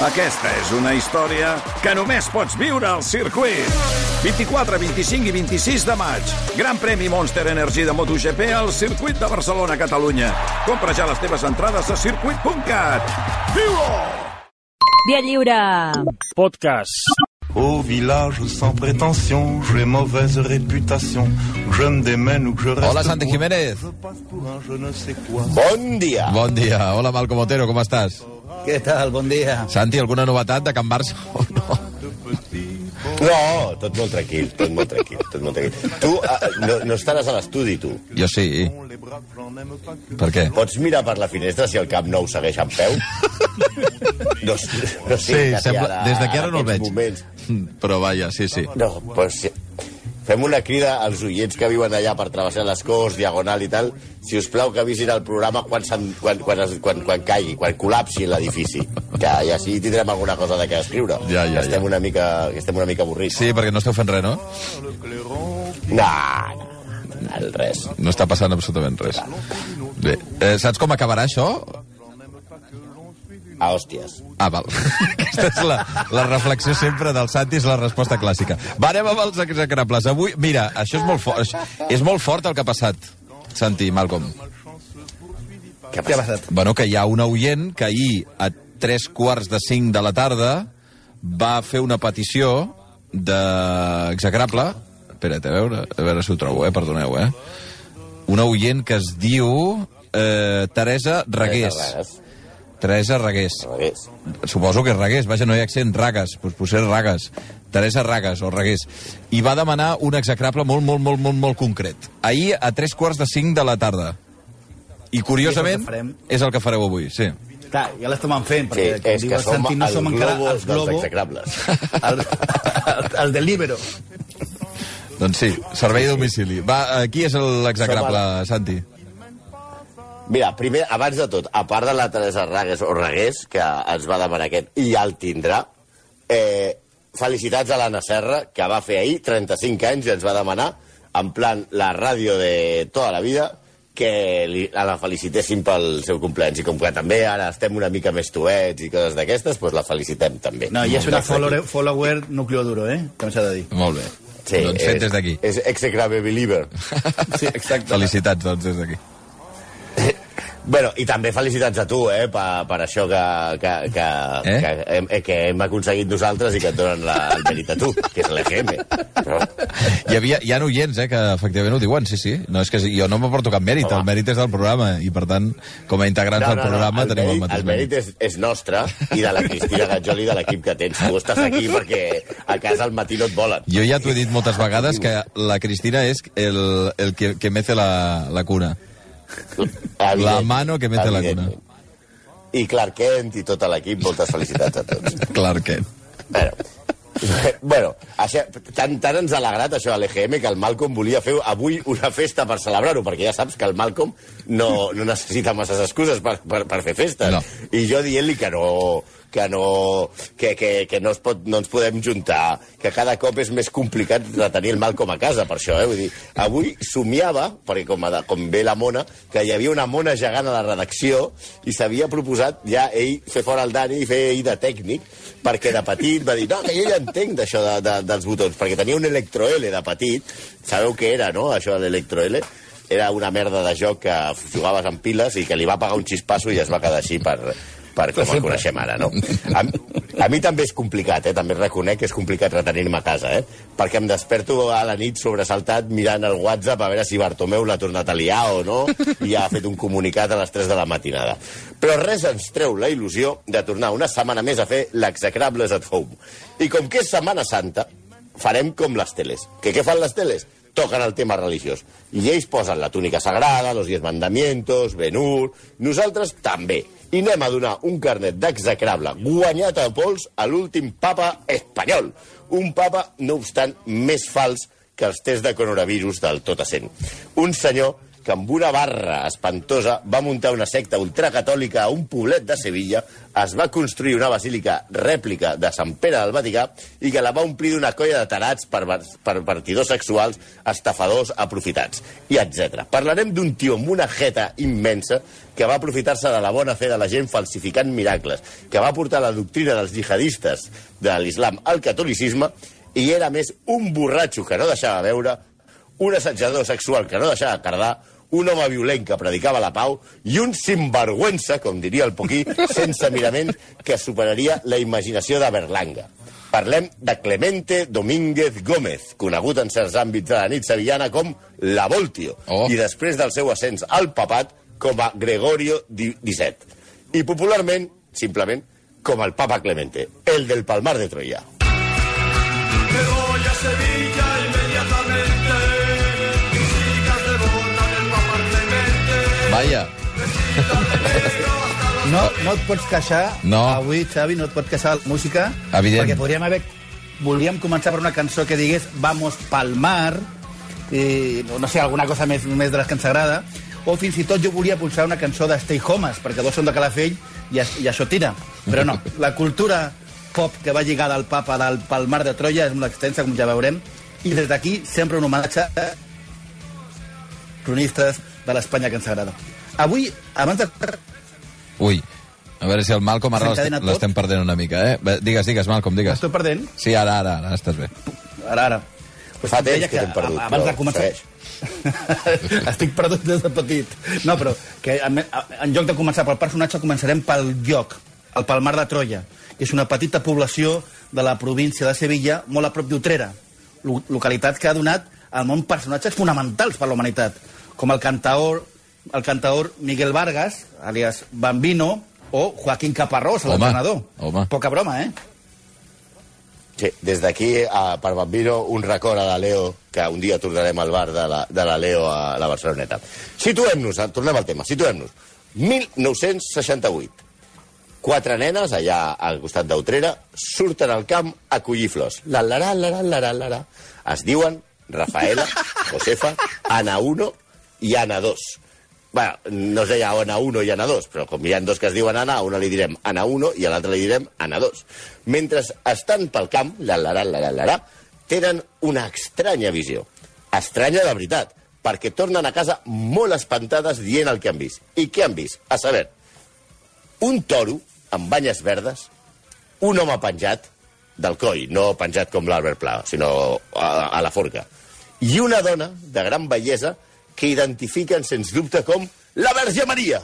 Aquesta és una història que només pots viure al circuit. 24, 25 i 26 de maig. Gran premi Monster Energy de MotoGP al circuit de Barcelona, Catalunya. Compra ja les teves entrades a circuit.cat. Viu-ho! Via lliure. Podcast. Au village sans prétention, j'ai mauvaise réputation. Je me démène ou que je reste. Hola, Santi Jiménez. Bon dia! Bon dia. Hola, Malcom Otero, com estàs? Què tal? Bon dia. Santi, alguna novetat de Can Barça o no? No, tot molt tranquil, tot molt tranquil, tot molt tranquil. Tu uh, no, no estaràs a l'estudi, tu. Jo sí. Per què? Pots mirar per la finestra si el Camp Nou segueix en peu? No, no sé, Sí, sembla, ara, des d'aquí ara no el veig. Moments. Però vaja, sí, sí. No, pues, sí. Fem una crida als oients que viuen allà per travessar les Corts, Diagonal i tal, si us plau que avisin el programa quan, quan, quan, quan, quan caigui, quan col·lapsi l'edifici. Que ja així tindrem alguna cosa de què escriure. Ja, ja, estem ja. una mica, estem una mica avorrits. Sí, perquè no esteu fent res, no? No, no, no, res. No està passant absolutament res. Bé, eh, saps com acabarà això? A hòsties. Ah, val. Aquesta és la, la reflexió sempre del Santi, és la resposta clàssica. Va, anem amb els execrables. Avui, mira, això és molt fort, és molt fort el que ha passat, Santi, Malcolm. Què ha passat? Bueno, que hi ha una oient que ahir, a tres quarts de cinc de la tarda, va fer una petició d'execrable. Espera't, a veure, a veure si ho trobo, eh? Perdoneu, eh? Una oient que es diu eh, Teresa Regués. Teresa Regués. Regués. Suposo que és Regués, vaja, no hi ha accent, Ragues, doncs potser Ragues. Teresa Ragues o Regués. I va demanar un execrable molt, molt, molt, molt, molt concret. Ahir a tres quarts de cinc de la tarda. I curiosament, I és el és el que fareu avui, sí. Clar, ja l'estem fent, Sí, perquè, com és que som Santi, no som encara globo els dels globo, execrables. el, el, el del Libero. Doncs sí, servei a domicili. Va, qui és l'execrable, Santi? Mira, primer, abans de tot, a part de la Teresa Ragues o Regués, que ens va demanar aquest, i ja el tindrà, eh, felicitats a l'Anna Serra, que va fer ahir 35 anys i ens va demanar, en plan la ràdio de tota la vida, que li, la felicitéssim pel seu cumpleaños. I com que també ara estem una mica més tuets i coses d'aquestes, doncs la felicitem també. No, i és una follower, follower núcleo duro, eh? Com s'ha de dir. Molt bé. Sí, doncs fet és- des d'aquí. És execrable believer. Sí, exacte. Felicitats, doncs, des d'aquí. Bueno, i també felicitats a tu, eh, per, per això que, que, que, Eh? que, hem, eh, que hem aconseguit nosaltres i que et donen la, el mèrit a tu, que és l'EGM. No? Hi, havia, hi ha oients, eh, que efectivament ho diuen, sí, sí. No, és que jo no m'aporto cap mèrit, el mèrit és del programa, i per tant, com a integrants del programa, el tenim el mèrit, mateix el mèrit és, és nostre i de la Cristina Gajol i de l'equip que tens. Tu estàs aquí perquè a casa al matí no et volen. Jo ja t'ho he dit moltes vegades que la Cristina és el, el que, que mece la, la cuna. La mano que mete la cuna. I Clark Kent i tot l'equip, moltes felicitats a tots. Clark Kent. Bueno, bueno això, tant, tant ens ha alegrat això a l'EGM que el Malcolm volia fer avui una festa per celebrar-ho, perquè ja saps que el Malcolm no, no necessita masses excuses per, per, per fer festes. No. I jo dient-li que no, que no, que, que, que no, es pot, no ens podem juntar, que cada cop és més complicat retenir el Malcolm a casa, per això, eh? Vull dir, avui somiava, perquè com, a, com ve la mona, que hi havia una mona gegant a la redacció i s'havia proposat ja ell fer fora el Dani i fer ell de tècnic, perquè de petit va dir, no, que jo ja entenc d'això de, de, dels botons, perquè tenia un Electro L de petit, sabeu què era, no?, això de l'Electro L? Era una merda de joc que jugaves amb piles i que li va pagar un xispasso i es va quedar així per, per com el coneixem ara, no? A, a mi també és complicat, eh? també reconec que és complicat retenir-me a casa, eh? perquè em desperto a la nit sobresaltat mirant el WhatsApp a veure si Bartomeu l'ha tornat a liar o no i ha fet un comunicat a les 3 de la matinada. Però res ens treu la il·lusió de tornar una setmana més a fer l'execrables at home. I com que és Setmana Santa, farem com les teles. Que què fan les teles? Toquen el tema religiós. I ells posen la túnica sagrada, los diez mandamientos, Ben-Hur... Nosaltres també. I anem a donar un carnet d'execrable guanyat a pols a l'últim papa espanyol. Un papa, no obstant, més fals que els tests de coronavirus del tot assent. Un senyor que amb una barra espantosa va muntar una secta ultracatòlica a un poblet de Sevilla, es va construir una basílica rèplica de Sant Pere del Vaticà i que la va omplir d'una colla de tarats per, per partidors sexuals, estafadors, aprofitats, i etc. Parlarem d'un tio amb una jeta immensa que va aprofitar-se de la bona fe de la gent falsificant miracles, que va portar la doctrina dels jihadistes de l'islam al catolicisme i era més un borratxo que no deixava veure, un assetjador sexual que no deixava cardar, un home violent que predicava la pau i un sinvergüenza, com diria el Poquí, sense mirament, que superaria la imaginació de Berlanga. Parlem de Clemente Domínguez Gómez, conegut en certs àmbits de la nit sevillana com La Voltio, Oh. i després del seu ascens al papat com a Gregorio XVII. I popularment, simplement, com el papa Clemente, el del Palmar de Troya. Vaya. No, no et pots queixar, No. avui, Xavi, no et pots queixar de la música, Evident. perquè podríem haver... Volíem començar per una cançó que digués Vamos pal mar, i, no sé, alguna cosa més, més de les que ens agrada, o fins i tot jo volia pulsar una cançó de Stay Homes, perquè dos són de Calafell i, i això tira. Però no, la cultura pop que va lligada al papa del Palmar de Troia és molt extensa, com ja veurem, i des d'aquí sempre un homenatge a cronistes de l'Espanya que ens agrada. Avui, abans de Ui, a veure si el Malcom ara l'estem- perdent una mica, eh? Digues, digues, Malcom, digues. Estic perdent? Sí, ara, ara, ara estàs bé. Ara, ara. Pues Fa temps deia que t'hem perdut, Abans de però començar... Estic perdut des de petit. No, però que en, en lloc de començar pel personatge, començarem pel lloc, el Palmar de Troia, que és una petita població de la província de Sevilla, molt a prop d'Utrera, lo- localitat que ha donat al món personatges fonamentals per la humanitat, com el cantaor, el cantador Miguel Vargas, alias Bambino, o Joaquín Caparrós, l'entrenador. Poca broma, eh? Sí, des d'aquí, per Bambino, un record a la Leo, que un dia tornarem al bar de la, de la Leo a la Barceloneta. Situem-nos, eh, tornem al tema, situem-nos. 1968. Quatre nenes, allà al costat d'Utrera, surten al camp a collir flors. La la la la la la la la. Es diuen Rafaela, Josefa, Ana 1 i Ana 2 Bueno, no es deia Ana 1 i Ana 2, però com hi ha dos que es diuen Ana, a una li direm Ana 1 i a l'altra li direm Ana 2. Mentre estan pel camp, la la la la la la, la tenen una estranya visió. Estranya de veritat, perquè tornen a casa molt espantades dient el que han vist. I què han vist? A saber, un toro amb banyes verdes, un home penjat del coll, no penjat com l'Albert Pla, sinó a, a la forca, i una dona de gran bellesa que identifiquen, sens dubte, com la Verge Maria.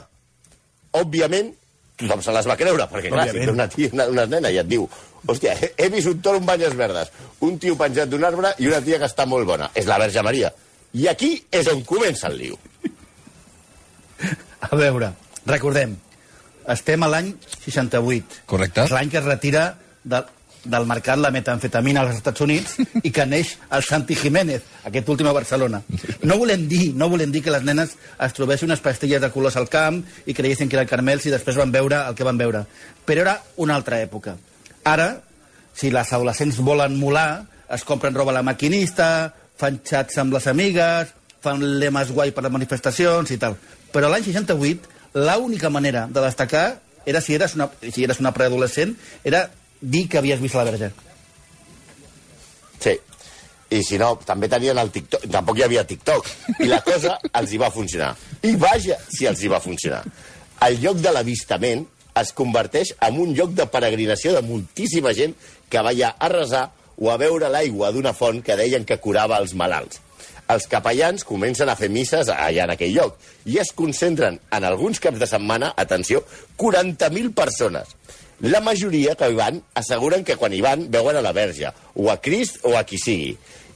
Òbviament, tothom se les va creure, perquè clar, si una, tia, una, una nena i et diu hòstia, he, he vist un toro amb banyes verdes, un tio penjat d'un arbre i una tia que està molt bona. És la Verge Maria. I aquí és on comença el liu. A veure, recordem, estem a l'any 68. Correcte. És l'any que es retira de, del mercat la metamfetamina als Estats Units i que neix el Santi Jiménez, aquest últim a Barcelona. No volem dir, no volem dir que les nenes es trobessin unes pastilles de colors al camp i creiessin que era el Carmel si després van veure el que van veure. Però era una altra època. Ara, si les adolescents volen molar, es compren roba a la maquinista, fan xats amb les amigues, fan lemes guai per les manifestacions i tal. Però l'any 68, l'única manera de destacar era si eres una, si eres una preadolescent, era dir que havies vist la verge. Sí. I si no, també tenien el TikTok. Tampoc hi havia TikTok. I la cosa els hi va funcionar. I vaja si els hi va funcionar. El lloc de l'avistament es converteix en un lloc de peregrinació de moltíssima gent que va allà a resar o a veure l'aigua d'una font que deien que curava els malalts. Els capellans comencen a fer misses allà en aquell lloc i es concentren en alguns caps de setmana, atenció, 40.000 persones. La majoria que hi van asseguren que quan hi van veuen a la verge, o a Crist o a qui sigui.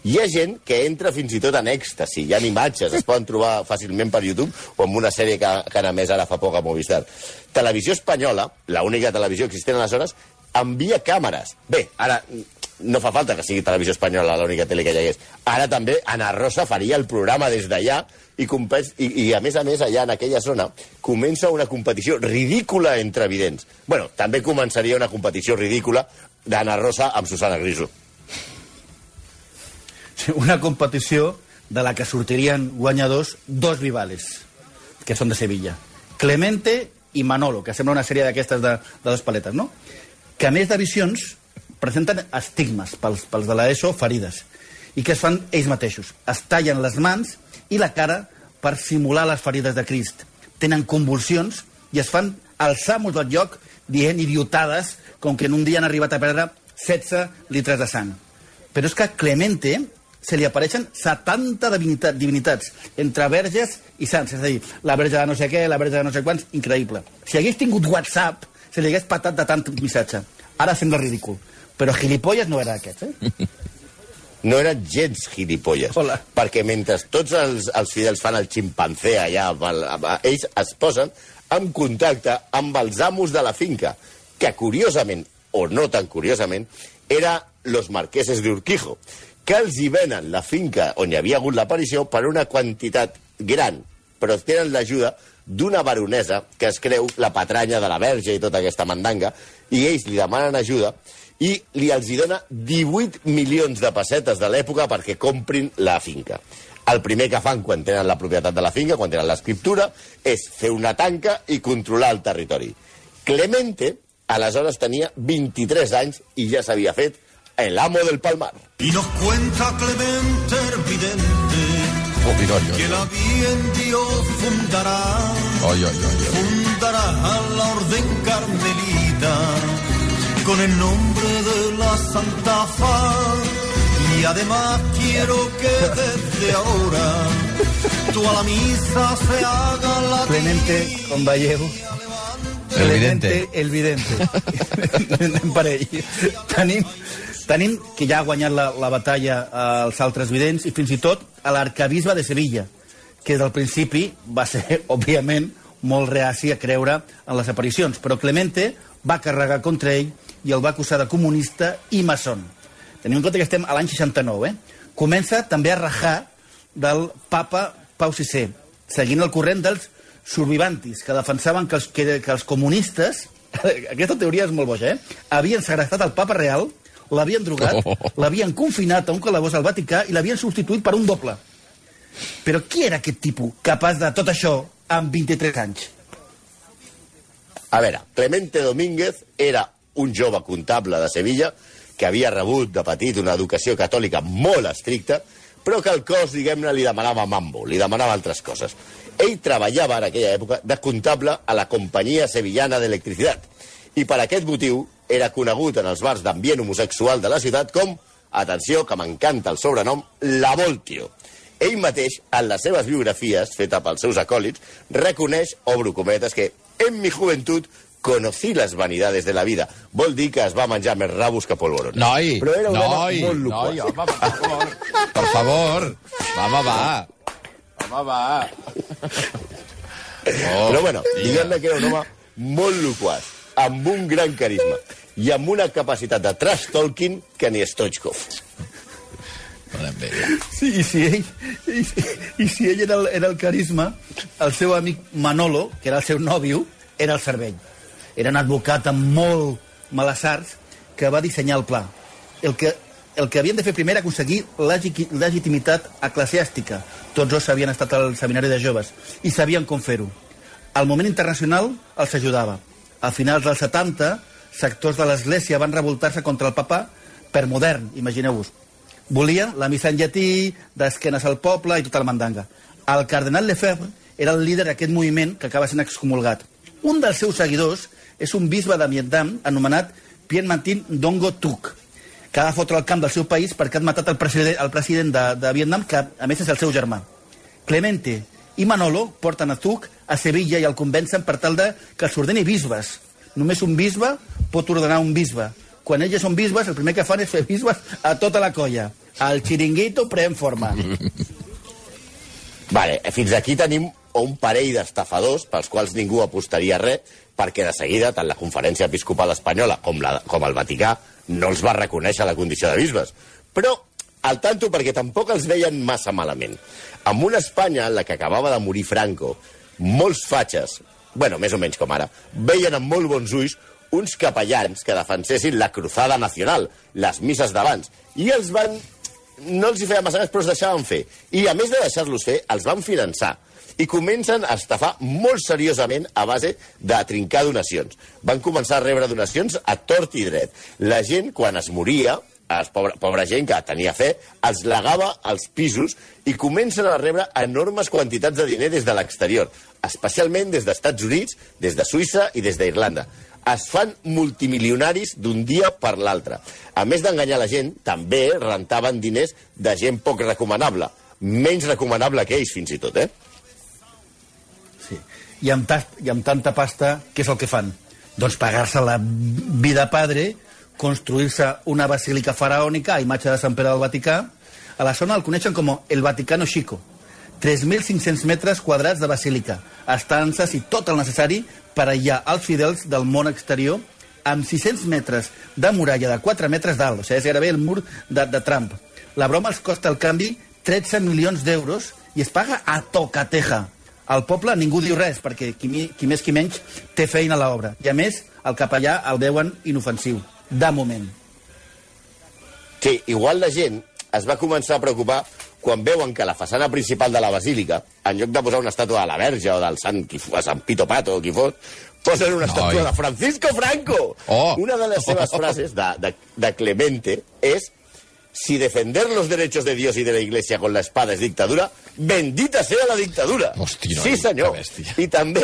Hi ha gent que entra fins i tot en èxtasi, hi ha imatges, es poden trobar fàcilment per YouTube o en una sèrie que, que han emès ara fa poc a Movistar. Televisió Espanyola, l'única televisió existent aleshores, envia càmeres. Bé, ara no fa falta que sigui Televisió Espanyola l'única tele que hi hagués. Ara també Ana Rosa faria el programa des d'allà i, i, i a més a més allà en aquella zona comença una competició ridícula entre vidents. bueno, també començaria una competició ridícula d'Anna Rosa amb Susana Griso. Una competició de la que sortirien guanyadors dos vivales, que són de Sevilla. Clemente i Manolo, que sembla una sèrie d'aquestes de, de dos paletes, no? Que a més de visions presenten estigmes pels, pels de l'ESO ferides i que es fan ells mateixos. Es tallen les mans i la cara per simular les ferides de Crist. Tenen convulsions i es fan els amos del lloc dient idiotades com que en un dia han arribat a perdre 16 litres de sang. Però és que a Clemente se li apareixen 70 divinitat, divinitats, entre verges i sants. És a dir, la verge de no sé què, la verge de no sé quants, increïble. Si hagués tingut WhatsApp, se li hagués patat de tant missatge. Ara sembla ridícul. Però gilipolles no era aquest, eh? no eren gens gilipolles. Hola. Perquè mentre tots els, els fidels fan el ximpanzé allà, el, ells es posen en contacte amb els amos de la finca, que curiosament, o no tan curiosament, era los marqueses d'Urquijo, que els hi venen la finca on hi havia hagut l'aparició per una quantitat gran, però tenen l'ajuda d'una baronesa que es creu la patranya de la verge i tota aquesta mandanga, i ells li demanen ajuda i li els hi dona 18 milions de pessetes de l'època perquè comprin la finca. El primer que fan quan tenen la propietat de la finca, quan tenen l'escriptura, és fer una tanca i controlar el territori. Clemente, aleshores, tenia 23 anys i ja s'havia fet el amo del Palmar. Y nos cuenta Clemente el vidente que la bien Dios fundará, Oi, oi, oi, oi. fundará la orden carmelita con el nombre de la Santa Faz. Y además quiero que desde ahora tú a la misa se haga la Clemente, com veieu, El vidente. El vidente. Anem per ell. Tenim, tenim que ja ha guanyat la, la batalla als altres vidents i fins i tot a l'arcabisbe de Sevilla, que des del principi va ser, òbviament, molt reaci a creure en les aparicions. Però Clemente va carregar contra ell i el va acusar de comunista i maçon. Tenim en compte que estem a l'any 69, eh? Comença també a rajar del papa Pau VI, seguint el corrent dels survivantis, que defensaven que els, que, que els comunistes, aquesta teoria és molt boja, eh? havien segrestat el papa real, l'havien drogat, l'havien confinat a un calabós al Vaticà i l'havien substituït per un doble. Però qui era aquest tipus capaç de tot això amb 23 anys? A veure, Clemente Domínguez era un jove comptable de Sevilla que havia rebut de petit una educació catòlica molt estricta, però que el cos, diguem-ne, li demanava mambo, li demanava altres coses. Ell treballava en aquella època de comptable a la companyia sevillana d'electricitat i per aquest motiu era conegut en els bars d'ambient homosexual de la ciutat com, atenció, que m'encanta el sobrenom, La Voltio. Ell mateix, en les seves biografies, feta pels seus acòlits, reconeix, obro cometes, que en mi juventud conocí las vanidades de la vida. Vol dir que es va menjar més rabos que polvorón. Noi, Però era un noi, home molt noi, home, per favor. Per favor. Home, va. Home, va. Oh, Però bueno, digue'm. diguem-ne que era un home molt loquaç, amb un gran carisma i amb una capacitat de trash talking que ni Stoichkov. Sí, i si ell, i, i si ell era, el, era el carisma, el seu amic Manolo, que era el seu nòvio, era el cervell. Era un advocat amb molt malassars que va dissenyar el pla. El que, el que havien de fer primer era aconseguir legi- legitimitat eclesiàstica. Tots dos havien estat al seminari de joves i sabien com fer-ho. Al moment internacional els ajudava. A finals dels 70, sectors de l'Església van revoltar-se contra el papa per modern, imagineu-vos. Volia la missa en llatí, d'esquenes al poble i tota la mandanga. El cardenal Lefebvre era el líder d'aquest moviment que acaba sent excomulgat. Un dels seus seguidors és un bisbe de Vietnam anomenat Pierre Martin Dongo Tuc, que ha de fotre el camp del seu país perquè ha matat el president, el president de, de Vietnam, que a més és el seu germà. Clemente i Manolo porten a Tuc a Sevilla i el convencen per tal de que s'ordeni bisbes. Només un bisbe pot ordenar un bisbe. Quan ells són bisbes, el primer que fan és fer bisbes a tota la colla. El xiringuito pren forma. Vale, fins aquí tenim un parell d'estafadors pels quals ningú apostaria res, perquè de seguida tant la Conferència Episcopal Espanyola com, la, com el Vaticà no els va reconèixer la condició de bisbes. Però al tanto perquè tampoc els veien massa malament. Amb una Espanya en la que acabava de morir Franco, molts fatxes, bueno, més o menys com ara, veien amb molt bons ulls uns capellans que defensessin la cruzada nacional, les misses d'abans, i els van no els hi feia massa ganes, però els deixaven fer. I a més de deixar-los fer, els van finançar i comencen a estafar molt seriosament a base de trincar donacions. Van començar a rebre donacions a tort i dret. La gent, quan es moria, els pobra, pobra gent que tenia fe, els legava als pisos i comencen a rebre enormes quantitats de diner des de l'exterior, especialment des dels Estats Units, des de Suïssa i des d'Irlanda. Es fan multimilionaris d'un dia per l'altre. A més d'enganyar la gent, també rentaven diners de gent poc recomanable. Menys recomanable que ells, fins i tot, eh? I amb, tas, I amb tanta pasta, què és el que fan? Doncs pagar-se la vida padre, construir-se una basílica faraònica a imatge de Sant Pere del Vaticà. A la zona el coneixen com el Vaticano Chico. 3.500 metres quadrats de basílica, estances i tot el necessari per aïllar els fidels del món exterior amb 600 metres de muralla de 4 metres d'alt, o sigui, és gairebé el mur de, de Trump. La broma els costa el canvi 13 milions d'euros i es paga a tocateja. Al poble ningú diu res, perquè qui, qui més qui menys té feina a l'obra. I a més, el capellà el veuen inofensiu, de moment. Sí, igual la gent es va començar a preocupar quan veuen que la façana principal de la basílica, en lloc de posar una estàtua de la Verge o del Sant, qui fos, Sant Pito Pato o qui fos, posen una estàtua Ai. de Francisco Franco. Oh. Una de les seves frases de, de, de Clemente és si defender los derechos de Dios y de la Iglesia con la espada es dictadura, bendita sea la dictadura. Hosti, noi, sí, senyor. I també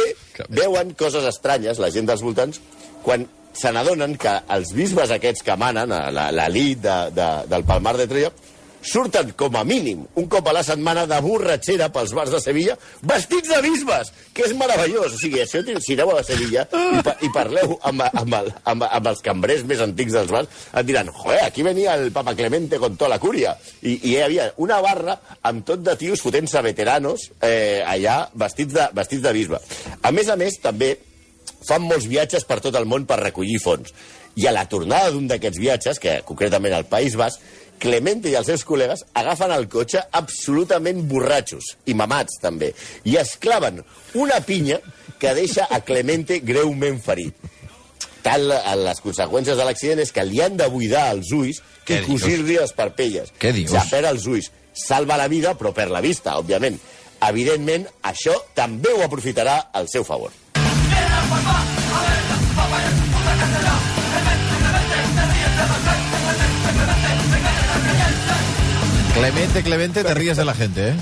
veuen coses estranyes, la gent dels voltants, quan se n'adonen que els bisbes aquests que manen, a la- l'elit de, de, del Palmar de Troia, surten com a mínim un cop a la setmana de borratxera pels bars de Sevilla vestits de bisbes, que és meravellós. O sigui, això, si aneu a Sevilla i, pa, i parleu amb, amb, el, amb, amb els cambrers més antics dels bars, et diran, joder, aquí venia el Papa Clemente con toda la cúria. I, i hi havia una barra amb tot de tios fotent-se veteranos eh, allà vestits de, vestits de bisbe. A més a més, també fan molts viatges per tot el món per recollir fons. I a la tornada d'un d'aquests viatges, que concretament al País Basc, Clemente i els seus col·legues agafen el cotxe absolutament borratxos i mamats també i es claven una pinya que deixa a Clemente greument ferit. Tal a les conseqüències de l'accident és que li han de buidar els ulls Què i cosir-li les parpelles. Què dius? Ja perd els ulls. Salva la vida, però perd la vista, òbviament. Evidentment, això també ho aprofitarà al seu favor. Clemente, Clemente, te ríes de la gente, eh?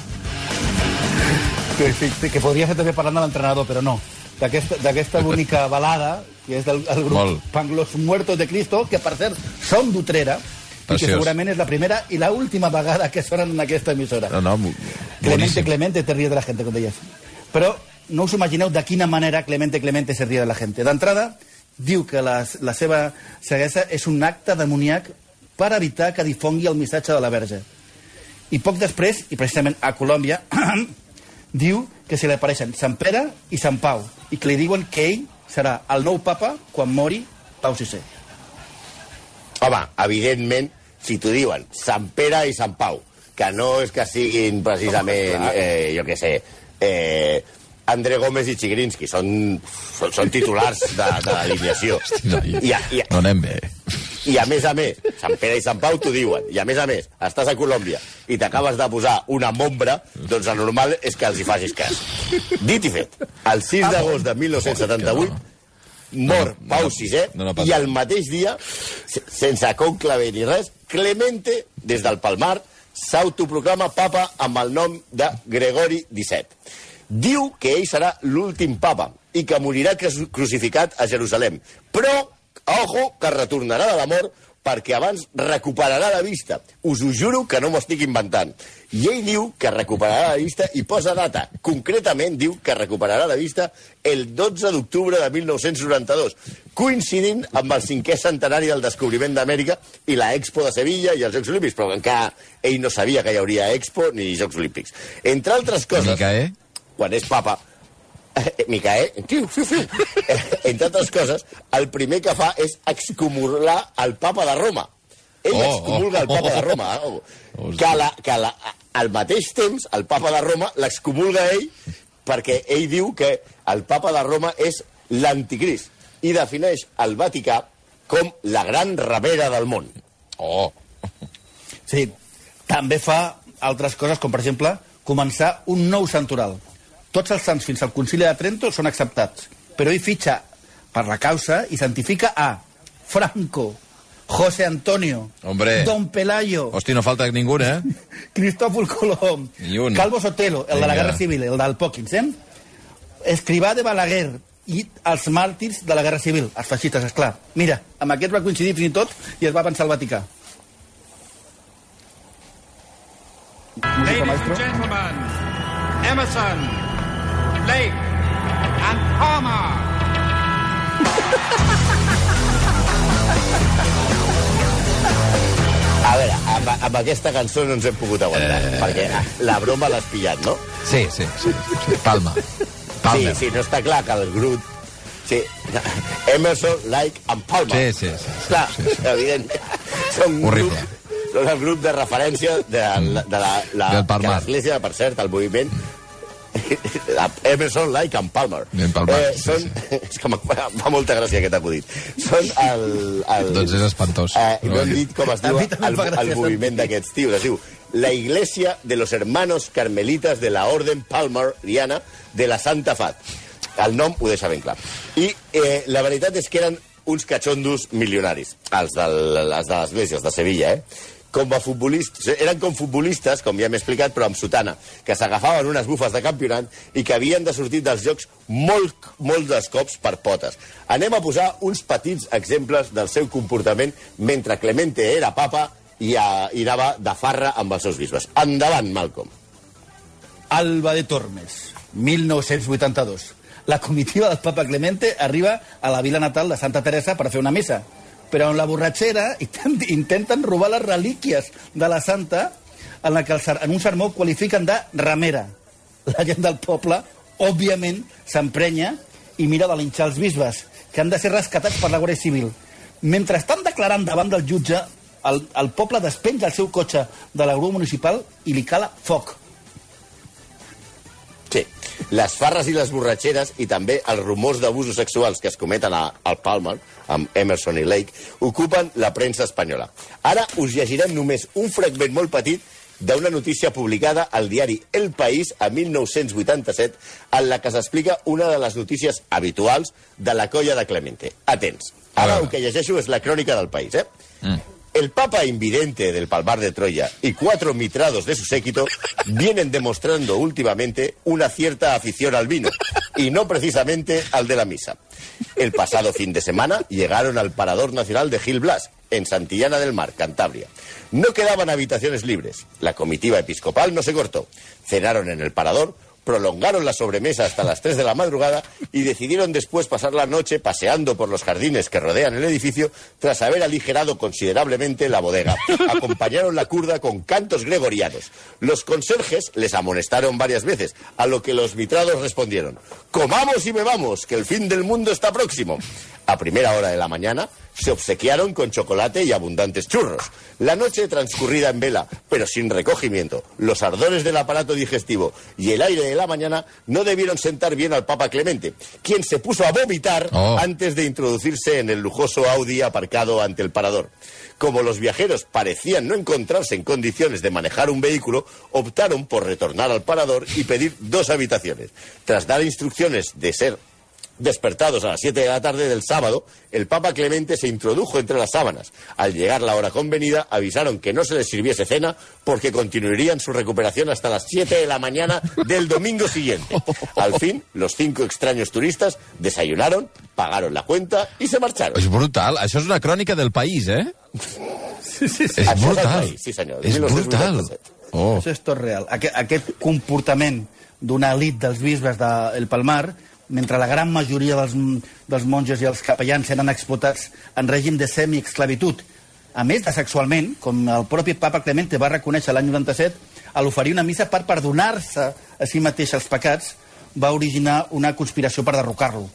Que, que, podria ser també parlant de l'entrenador, però no. D'aquesta bonica balada, que és del el grup Molt. Pan los Muertos de Cristo, que per cert són d'Utrera, i que segurament és la primera i la última vegada que sonen en aquesta emissora. No, no, Clemente. Clemente, te ríes de la gente, com deies. Però no us imagineu de quina manera Clemente, Clemente se ríe de la gente. D'entrada, diu que la, la seva ceguesa és un acte demoníac per evitar que difongui el missatge de la Verge. I poc després, i precisament a Colòmbia, diu que se li apareixen Sant Pere i Sant Pau, i que li diuen que ell serà el nou papa quan mori Pau VI. Home, evidentment, si t'ho diuen Sant Pere i Sant Pau, que no és que siguin precisament, eh, jo què sé, eh, André Gómez i Chigrinsky, són, són, són titulars de, de l'alineació. No, i, I, no anem bé. I a més a més, Sant Pere i Sant Pau t'ho diuen, i a més a més, estàs a Colòmbia i t'acabes de posar una mombra, doncs el normal és que els hi facis cas. Dit i fet, el 6 d'agost de 1978 mor No, no, Pau no, VI no, no passa i el mateix dia, se- sense conclave ni res, Clemente, des del Palmar, s'autoproclama papa amb el nom de Gregori XVII. Diu que ell serà l'últim papa i que morirà cru- crucificat a Jerusalem. Però, ojo, que retornarà de la mort perquè abans recuperarà la vista. Us ho juro que no m'ho estic inventant. I ell diu que recuperarà la vista i posa data. Concretament diu que recuperarà la vista el 12 d'octubre de 1992, coincidint amb el cinquè centenari del descobriment d'Amèrica i la Expo de Sevilla i els Jocs Olímpics, però encara ell no sabia que hi hauria Expo ni Jocs Olímpics. Entre altres coses Micaé? quan és papa, eh, Micaé, fiu, fiu, fiu. Eh, entre altres coses, el primer que fa és excomulgar el papa de Roma. Ell Oh, oh, excomulga el papa de Roma. Oh. Que, la, que la, al mateix temps, el papa de Roma l'excomulga ell perquè ell diu que el papa de Roma és l'anticrist i defineix el Vaticà com la gran ramera del món. Oh, Sí, També fa altres coses, com per exemple començar un nou santoral. Tots els sants fins al concili de Trento són acceptats, però ell fitxa per la causa i santifica a Franco, José Antonio, Hombre. Don Pelayo, Hosti, no falta ningú, eh? Cristófol Colom. Calvo Sotelo, el de la Vinga. Guerra Civil, el del Pòquins, eh? Escrivà de Balaguer i els màrtirs de la Guerra Civil, els feixistes, esclar. Mira, amb aquest va coincidir fins i tot i es va pensar al Vaticà. Música, maestro. gentlemen, Emerson, Lake, and Palmer. A veure, amb, amb aquesta cançó no ens hem pogut aguantar, eh... perquè la broma l'has pillat, no? Sí, sí, sí. sí. Palma. Palmer. Sí, sí, no està clar que el grup... Sí, Emerson, Like and Palmer. Sí, sí, sí, sí, Clar, sí, sí. evidentment. Són Horrible. Grup, són el grup de referència de, la- de la, la, Del Palmar. que l'Església, per cert, el moviment Emerson, Like and Palmer. Ben Palmar, Eh, sí, són, És que fa, molta gràcia aquest acudit. Són el... el Doncs és espantós. Eh, no hem dit com es diu el, el moviment d'aquests tios. Es diu la Iglesia de los Hermanos Carmelitas de la Orden Palmariana de la Santa Fat. El nom ho deixa ben clar. I eh, la veritat és que eren uns catxondos milionaris, els, del, els de l'Església, els de Sevilla, eh? Com a futbolistes, eren com futbolistes, com ja m'he explicat, però amb sotana, que s'agafaven unes bufes de campionat i que havien de sortir dels jocs molt, molt dels cops per potes. Anem a posar uns petits exemples del seu comportament mentre Clemente era papa i, a, i anava de farra amb els seus bisbes. Endavant, Malcolm. Alba de Tormes, 1982. La comitiva del papa Clemente arriba a la vila natal de Santa Teresa per fer una missa. Però en la borratxera intent- intenten robar les relíquies de la santa en la que el en un sermó qualifiquen de ramera. La gent del poble, òbviament, s'emprenya i mira de linxar els bisbes, que han de ser rescatats per la Guàrdia Civil. Mentre estan declarant davant del jutge, el, el poble despenja el seu cotxe de la grua municipal i li cala foc. Les farres i les borratxeres i també els rumors d'abusos sexuals que es cometen a, al Palmer, amb Emerson i Lake, ocupen la premsa espanyola. Ara us llegirem només un fragment molt petit d'una notícia publicada al diari El País a 1987 en la que s'explica una de les notícies habituals de la colla de Clemente. Atents. Ara el que llegeixo és la crònica del País, eh? Mm. El Papa invidente del Palmar de Troya y cuatro mitrados de su séquito vienen demostrando últimamente una cierta afición al vino, y no precisamente al de la misa. El pasado fin de semana llegaron al Parador Nacional de Gil Blas, en Santillana del Mar, Cantabria. No quedaban habitaciones libres. La comitiva episcopal no se cortó. Cenaron en el Parador, prolongaron la sobremesa hasta las 3 de la madrugada y decidieron después pasar la noche paseando por los jardines que rodean el edificio tras haber aligerado considerablemente la bodega. Acompañaron la curda con cantos gregorianos. Los conserjes les amonestaron varias veces, a lo que los mitrados respondieron, comamos y bebamos, que el fin del mundo está próximo. A primera hora de la mañana se obsequiaron con chocolate y abundantes churros. La noche transcurrida en vela, pero sin recogimiento, los ardores del aparato digestivo y el aire de la mañana no debieron sentar bien al Papa Clemente, quien se puso a vomitar Oh. antes de introducirse en el lujoso Audi aparcado ante el parador. Como los viajeros parecían no encontrarse en condiciones de manejar un vehículo, optaron por retornar al parador y pedir dos habitaciones. Tras dar instrucciones de ser Despertados a las 7 de la tarde del sábado, el Papa Clemente se introdujo entre las sábanas. Al llegar la hora convenida, avisaron que no se les sirviese cena porque continuarían su recuperación hasta las 7 de la mañana del domingo siguiente. Al fin, los cinco extraños turistas desayunaron, pagaron la cuenta y se marcharon. És brutal. Això és una crònica del país, eh? Sí, sí, sí. És Això és brutal. país, sí, senyor, És brutal. 1987. Oh. Això és tot real. Aquest, aquest comportament d'una elit dels bisbes del Palmar, mentre la gran majoria dels, dels monges i els capellans eren explotats en règim de semi-esclavitud, a més de sexualment, com el propi papa Clemente va reconèixer l'any 97, a l'oferir una missa per perdonar-se a si mateix els pecats, va originar una conspiració per derrocar-lo.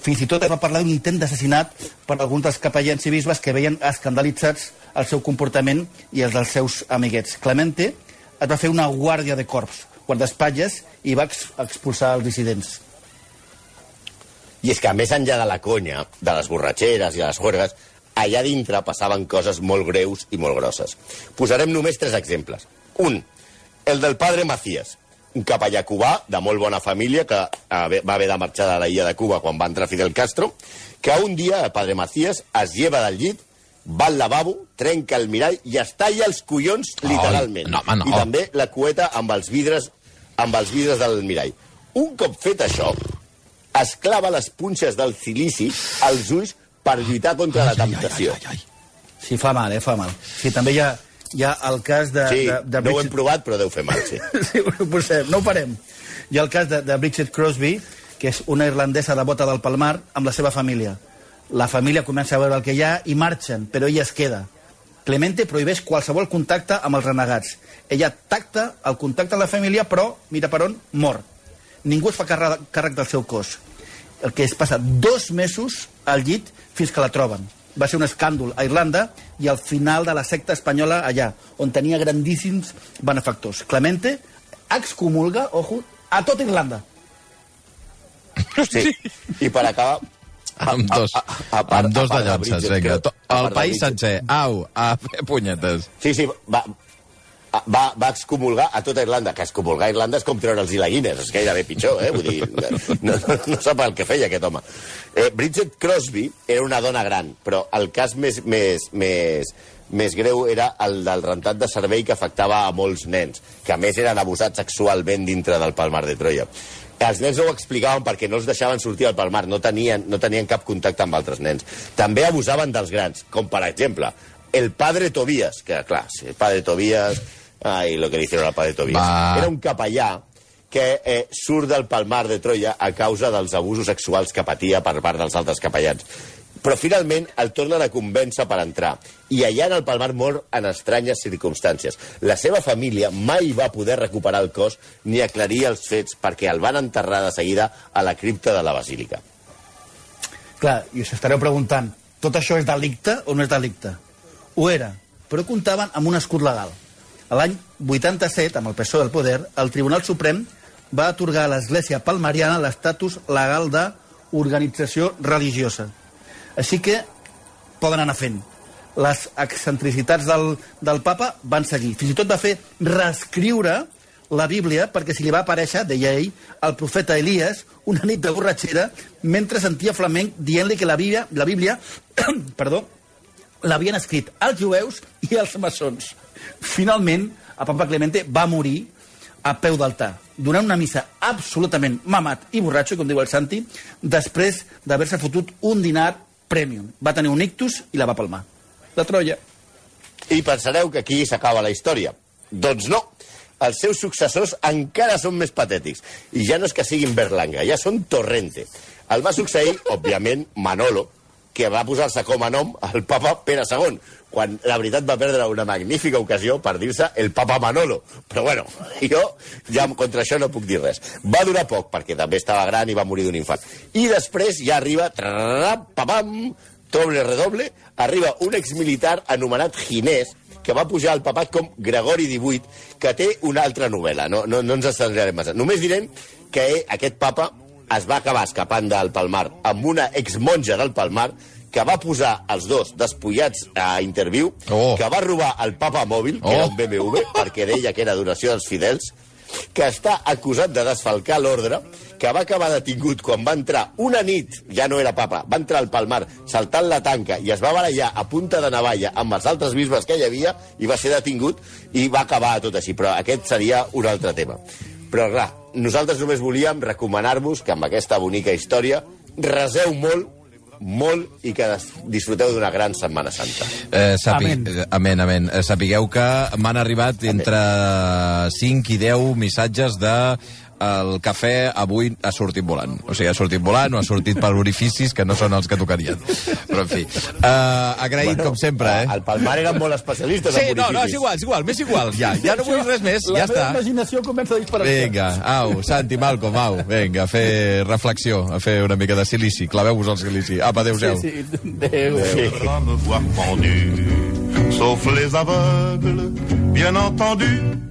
Fins i tot es va parlar d'un intent d'assassinat per alguns dels capellans i bisbes que veien escandalitzats el seu comportament i els dels seus amiguets. Clemente es va fer una guàrdia de corps, guardaespatlles, i va ex expulsar els dissidents. I és que, més enllà de la conya, de les borratxeres i de les juergues, allà dintre passaven coses molt greus i molt grosses. Posarem només tres exemples. Un, el del padre Macías, un capellà cubà de molt bona família que eh, va haver de marxar de la illa de Cuba quan va entrar Fidel Castro, que un dia el padre Macías es lleva del llit, va al lavabo, trenca el mirall i es talla els collons literalment. no, home, no. I també la cueta amb els vidres amb els vidres del mirall. Un cop fet això, es clava les punxes del silici als ulls per lluitar contra la temptació. Sí, fa mal, eh, fa mal. Sí, també hi ha, hi ha el cas de... Sí, de, de no ho hem Bridget- provat, però deu fer mal, sí. sí, ho posem, no ho farem. Hi ha el cas de, de Bridget Crosby, que és una irlandesa devota del Palmar, amb la seva família. La família comença a veure el que hi ha i marxen, però ella es queda. Clemente prohibeix qualsevol contacte amb els renegats. Ella tacta el contacte amb la família, però, mira per on, mor. Ningú es fa càrrec, del seu cos. El que es passa dos mesos al llit fins que la troben. Va ser un escàndol a Irlanda i al final de la secta espanyola allà, on tenia grandíssims benefactors. Clemente excomulga, ojo, a tota Irlanda. sí. I per acabar... Amb dos, a- a- a part- amb dos de llances, vinga. El país sencer, au, a fer punyetes. Sí, sí, va, va, va excomulgar a tota Irlanda, que excomulgar a Irlanda és com treure'ls i la Guinness, és gairebé pitjor, eh? Vull dir, no, no, no sap el que feia aquest home. Eh, Bridget Crosby era una dona gran, però el cas més, més, més, més greu era el del rentat de servei que afectava a molts nens, que a més eren abusats sexualment dintre del Palmar de Troia. Els nens no ho explicaven perquè no els deixaven sortir al Palmar, no tenien, no tenien cap contacte amb altres nens. També abusaven dels grans, com per exemple el padre Tobías, que clar, sí, el padre Tobías, ai, lo que le hicieron al padre Tobías. Va. Era un capellà que eh, surt del Palmar de Troia a causa dels abusos sexuals que patia per part dels altres capellans. Però finalment el tornen a convèncer per entrar. I allà en el Palmar mor en estranyes circumstàncies. La seva família mai va poder recuperar el cos ni aclarir els fets perquè el van enterrar de seguida a la cripta de la basílica. Clar, i us estareu preguntant, tot això és delicte o no és delicte? Ho era, però comptaven amb un escut legal. L'any 87, amb el PSOE del poder, el Tribunal Suprem va atorgar a l'Església Palmariana l'estatus legal d'organització religiosa. Així que poden anar fent. Les excentricitats del, del papa van seguir. Fins i tot va fer reescriure la Bíblia perquè si li va aparèixer, deia ell, el profeta Elias una nit de borratxera mentre sentia flamenc dient-li que la Bíblia, la Bíblia perdó, l'havien escrit els jueus i els maçons. Finalment, el papa Clemente va morir a peu d'altar, donant una missa absolutament mamat i borratxo, com diu el Santi, després d'haver-se fotut un dinar premium. Va tenir un ictus i la va palmar. La Troia. I pensareu que aquí s'acaba la història. Doncs no. Els seus successors encara són més patètics. I ja no és que siguin Berlanga, ja són Torrente. El va succeir, òbviament, Manolo, que va posar-se com a nom el papa Pere II, quan la veritat va perdre una magnífica ocasió per dir-se el papa Manolo. Però bueno, jo ja contra això no puc dir res. Va durar poc, perquè també estava gran i va morir d'un infant. I després ja arriba, papam, doble redoble, arriba un exmilitar anomenat Ginés, que va pujar al papat com Gregori XVIII, que té una altra novel·la. No, no, no ens estendrem massa. Només direm que aquest papa es va acabar escapant del Palmar amb una exmonja del Palmar que va posar els dos despullats a interviu, Oh. que va robar el papa mòbil, que Oh. era un BMW, perquè deia que era donació dels fidels, que està acusat de desfalcar l'ordre, que va acabar detingut quan va entrar una nit, ja no era papa, va entrar al Palmar saltant la tanca i es va barallar a punta de navalla amb els altres bisbes que hi havia i va ser detingut i va acabar tot així. Però aquest seria un altre tema. Però clar, nosaltres només volíem recomanar-vos que amb aquesta bonica història reseu molt, molt i que disfruteu d'una gran Setmana Santa. Eh, sapi... Amén. eh, Amén, amén. Eh, sapigueu que m'han arribat entre 5 i 10 missatges de el cafè avui ha sortit volant. O sigui, ha sortit volant o ha sortit per orificis que no són els que tocarien. Però, en fi, uh, agraït bueno, com sempre, eh? Al Palmar eren molt especialistes Sí, en no, no, és igual, és igual, m'és igual, ja. Ja no vull res més, La ja meva està. imaginació comença a disparar. Vinga, au, Santi, Malcom, au, vinga, a fer reflexió, a fer una mica de silici. Claveu-vos el silici. Apa, adéu-siau. Sí, sí. Adéu. pendu, sauf les aveugles, bien entendu.